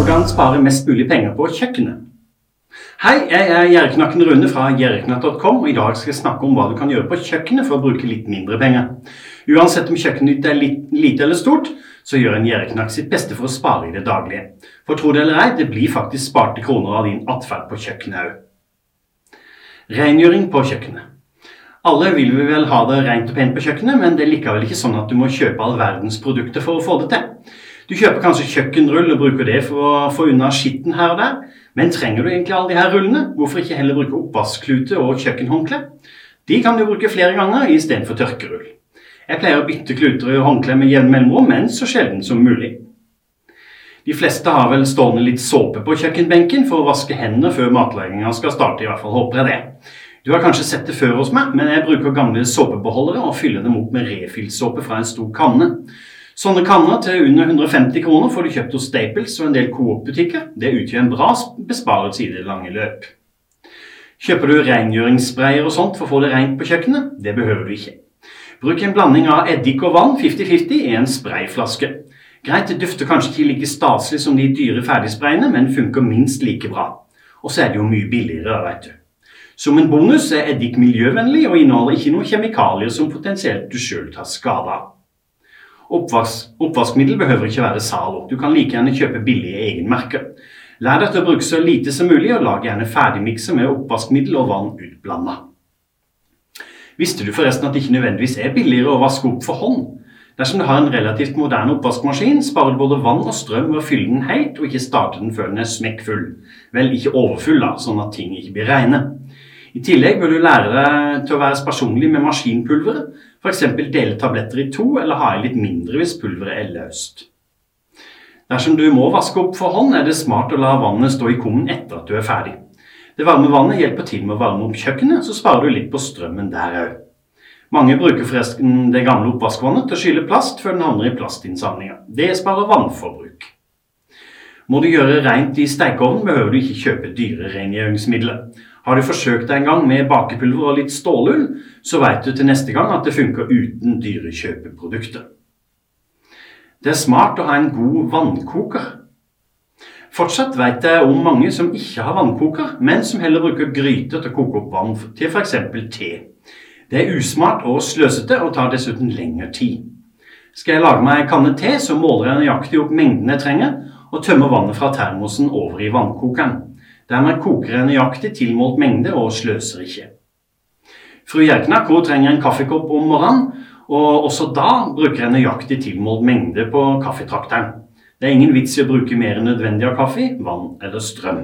Hvordan spare mest mulig penger på kjøkkenet? Hei, jeg er Gjerreknakken Rune fra gjerknatt.com, og i dag skal jeg snakke om hva du kan gjøre på kjøkkenet for å bruke litt mindre penger. Uansett om kjøkkenet ditt er lite eller stort, så gjør en gjerreknakk sitt beste for å spare i det daglige. For tro det eller ei, det blir faktisk sparte kroner av din atferd på kjøkkenet òg. Rengjøring på kjøkkenet. Alle vil vi vel ha det rent og pent på kjøkkenet, men det er likevel ikke sånn at du må kjøpe all verdens produkter for å få det til. Du kjøper kanskje kjøkkenrull og bruker det for å få unna skitten her og der. Men trenger du egentlig alle de her rullene? Hvorfor ikke heller bruke oppvaskklute og kjøkkenhåndkle? De kan du bruke flere ganger istedenfor tørkerull. Jeg pleier å bytte kluter og håndkle med jevn mellomrom, men så sjelden som mulig. De fleste har vel stående litt såpe på kjøkkenbenken for å vaske hendene før matlaginga skal starte. i hvert fall håper jeg det. Du har kanskje sett det før hos meg, men jeg bruker gamle såpebeholdere og fyller dem opp med refillsåpe fra en stor kanne. Sånne kanner til under 150 kroner får du kjøpt hos Staples og en del Coop-butikker. Det utgjør en bra besparelse i det lange løp. Kjøper du rengjøringssprayer og sånt for å få det rent på kjøkkenet? Det behøver du ikke. Bruk en blanding av eddik og vann 50-50 i en sprayflaske. Greit, det dufter kanskje ikke like staselig som de dyre ferdigsprayene, men funker minst like bra. Og så er det jo mye billigere, vet du. Som en bonus er eddik miljøvennlig og inneholder ikke noen kjemikalier som potensielt du sjøl tar skade av. Oppvask, oppvaskmiddel behøver ikke være Zalo. Du kan like gjerne kjøpe billige egenmerker. Lær deg til å bruke så lite som mulig, og lag gjerne ferdigmikser med oppvaskmiddel og vann utblanda. Visste du forresten at det ikke nødvendigvis er billigere å vaske opp for hånd? Dersom du har en relativt moderne oppvaskmaskin, sparer du både vann og strøm ved å fylle den helt, og ikke starte den før den er smekkfull. Vel, ikke overfull, da, sånn at ting ikke blir reine. I tillegg bør du lære deg til å være sparsommelig med maskinpulveret. F.eks. dele tabletter i to, eller ha i litt mindre hvis pulveret er løst. Dersom du må vaske opp for hånd, er det smart å la vannet stå i kummen etter at du er ferdig. Det varme vannet hjelper til med å varme opp kjøkkenet, så sparer du litt på strømmen der òg. Mange bruker forresten det gamle oppvaskvannet til å skylle plast før den havner i plastinnsamlinga. Det sparer vannforbruk. Må du gjøre rent i stekeovnen, behøver du ikke kjøpe dyre rengjøringsmidler. Har du forsøkt deg en gang med bakepulver og litt stålull, så vet du til neste gang at det funker uten dyre kjøpeprodukter. Det er smart å ha en god vannkoker. Fortsatt vet jeg om mange som ikke har vannkoker, men som heller bruker gryter til å koke opp vann til f.eks. te. Det er usmart og sløsete og tar dessuten lengre tid. Skal jeg lage meg en kanne te, så måler jeg nøyaktig opp mengden jeg trenger, og tømmer vannet fra termosen over i vannkokeren. Dermed koker jeg nøyaktig tilmålt mengde og sløser ikke. Fru Gjerknak trenger en kaffekopp om morgenen, og også da bruker jeg nøyaktig tilmålt mengde på kaffetrakteren. Det er ingen vits i å bruke mer enn nødvendig av kaffe, vann eller strøm.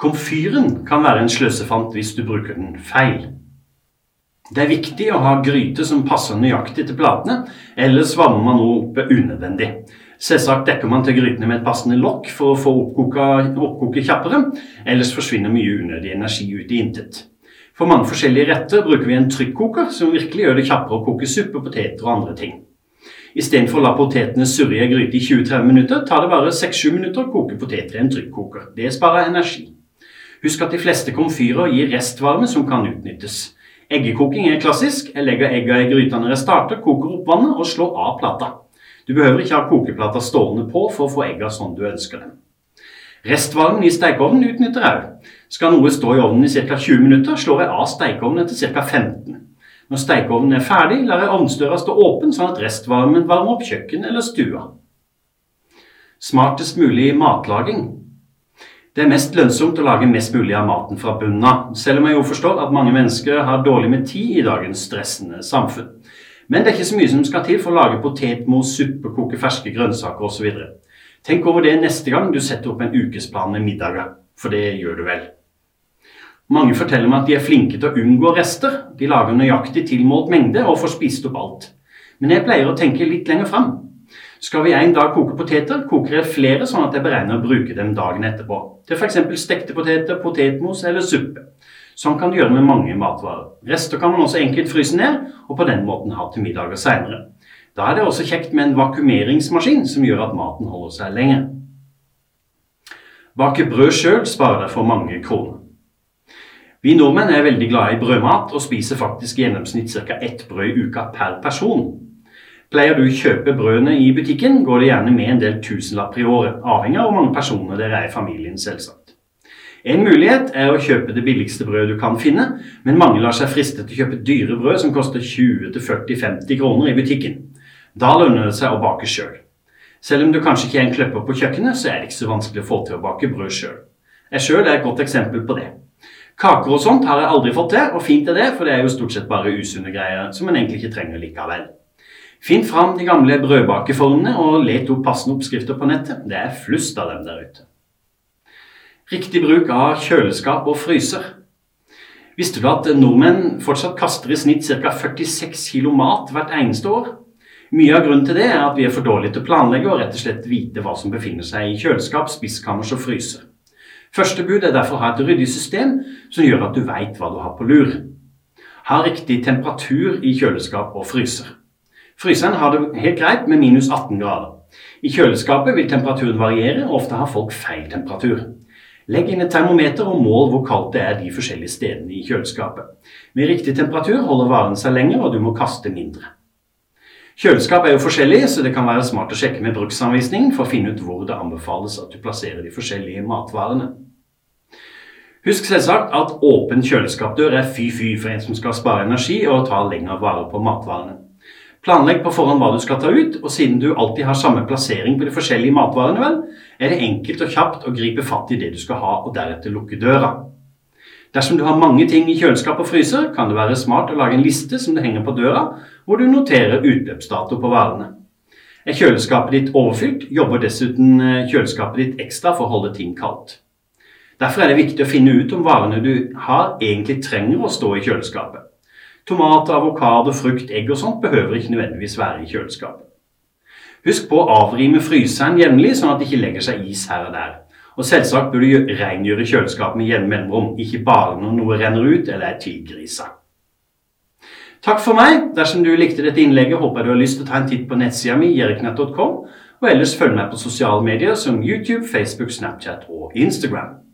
Komfyren kan være en sløsefant hvis du bruker den feil. Det er viktig å ha gryte som passer nøyaktig til platene, ellers varmer man oppe unødvendig. Selvsagt dekker man til grytene med et passende lokk for å få oppkoket kjappere, ellers forsvinner mye unødig energi ut i intet. For mange forskjellige retter bruker vi en trykkoker som virkelig gjør det kjappere å koke suppe, poteter og andre ting. Istedenfor å la potetene surre i ei gryte i 20-30 minutter, tar det bare 6-7 minutter å koke poteter i en trykkoker. Det sparer energi. Husk at de fleste komfyrer gir restvarme som kan utnyttes. Eggekoking er klassisk. Jeg legger egga i gryta når jeg starter, koker opp vannet og slår av plata. Du behøver ikke ha kokeplata stående på for å få egga sånn du ønsker dem. Restvarmen i stekeovnen utnytter jeg òg. Skal noe stå i ovnen i ca. 20 minutter, slår jeg av stekeovnen etter ca. 15. Når stekeovnen er ferdig, lar jeg ovnsdøra stå åpen, sånn at restvarmen varmer opp kjøkkenet eller stua. Smartest mulig matlaging. Det er mest lønnsomt å lage mest mulig av maten fra bunnen av, selv om jeg jo forstår at mange mennesker har dårlig med tid i dagens stressende samfunn. Men det er ikke så mye som skal til for å lage potetmos, suppe, koke ferske grønnsaker osv. Tenk over det neste gang du setter opp en ukesplan med middager, for det gjør du vel. Mange forteller meg at de er flinke til å unngå rester. De lager nøyaktig tilmålt mengde og får spist opp alt. Men jeg pleier å tenke litt lenger fram. Skal vi en dag koke poteter, koker jeg flere sånn at jeg beregner å bruke dem dagen etterpå. Til f.eks. stekte poteter, potetmos eller suppe. Sånn kan du gjøre med mange matvarer. Rester kan man også enkelt fryse ned, og på den måten ha til middager seinere. Da er det også kjekt med en vakuumeringsmaskin som gjør at maten holder seg lenge. Bake brød sjøl sparer deg for mange kroner. Vi nordmenn er veldig glade i brødmat og spiser faktisk i gjennomsnitt ca. ett brød i uka per person. Pleier du å kjøpe brødene i butikken, går det gjerne med en del tusenlapper i året, avhengig av hvor mange personer dere er i familien, selvsagt. En mulighet er å kjøpe det billigste brødet du kan finne, men mange lar seg friste til å kjøpe dyre brød som koster 20-40-50 kroner i butikken. Da lønner det seg å bake sjøl. Selv om du kanskje ikke er en kløpper på kjøkkenet, så er det ikke så vanskelig å få til å bake brød sjøl. Jeg sjøl er et godt eksempel på det. Kaker og sånt har jeg aldri fått til, og fint er det, for det er jo stort sett bare usunne greier som en egentlig ikke trenger likevel. Finn fram de gamle brødbakeformene og let opp passende oppskrifter på nettet. Det er flust av dem der ute. Riktig bruk av kjøleskap og fryser. Visste du at nordmenn fortsatt kaster i snitt ca. 46 kg mat hvert eneste år? Mye av grunnen til det er at vi er for dårlige til å planlegge og rett og slett vite hva som befinner seg i kjøleskap, spiskammers og fryser. Første bud er derfor å ha et ryddig system som gjør at du veit hva du har på lur. Ha riktig temperatur i kjøleskap og fryser. Fryseren har det helt greit med minus 18 grader. I kjøleskapet vil temperaturen variere, og ofte har folk feil temperatur. Legg inn et termometer og mål hvor kaldt det er de forskjellige stedene i kjøleskapet. Med riktig temperatur holder varen seg lenger, og du må kaste mindre. Kjøleskap er jo forskjellig, så det kan være smart å sjekke med bruksanvisningen for å finne ut hvor det anbefales at du plasserer de forskjellige matvarene. Husk selvsagt at åpen kjøleskapdør er fy-fy for en som skal spare energi og ta lengre vare på matvarene. Planlegg på forhånd hva du skal ta ut, og siden du alltid har samme plassering på de forskjellige matvarene, vel, er det enkelt og kjapt å gripe fatt i det du skal ha, og deretter lukke døra. Dersom du har mange ting i kjøleskap og fryser, kan det være smart å lage en liste som det henger på døra, hvor du noterer utløpsdato på varene. Er kjøleskapet ditt overfylt, jobber dessuten eh, kjøleskapet ditt ekstra for å holde ting kaldt. Derfor er det viktig å finne ut om varene du har, egentlig trenger å stå i kjøleskapet. Tomater, avokado, frukt, egg og sånt behøver ikke nødvendigvis være i kjøleskapet. Husk på å avrime fryseren jevnlig, sånn at det ikke legger seg is her og der. Og selvsagt bør du rengjøre kjøleskapet med jevne mellomrom, ikke bare når noe renner ut eller er tilgrisa. Takk for meg. Dersom du likte dette innlegget, håper jeg du har lyst til å ta en titt på nettsida mi, jerknett.com, og ellers følg meg på sosiale medier som YouTube, Facebook, Snapchat og Instagram.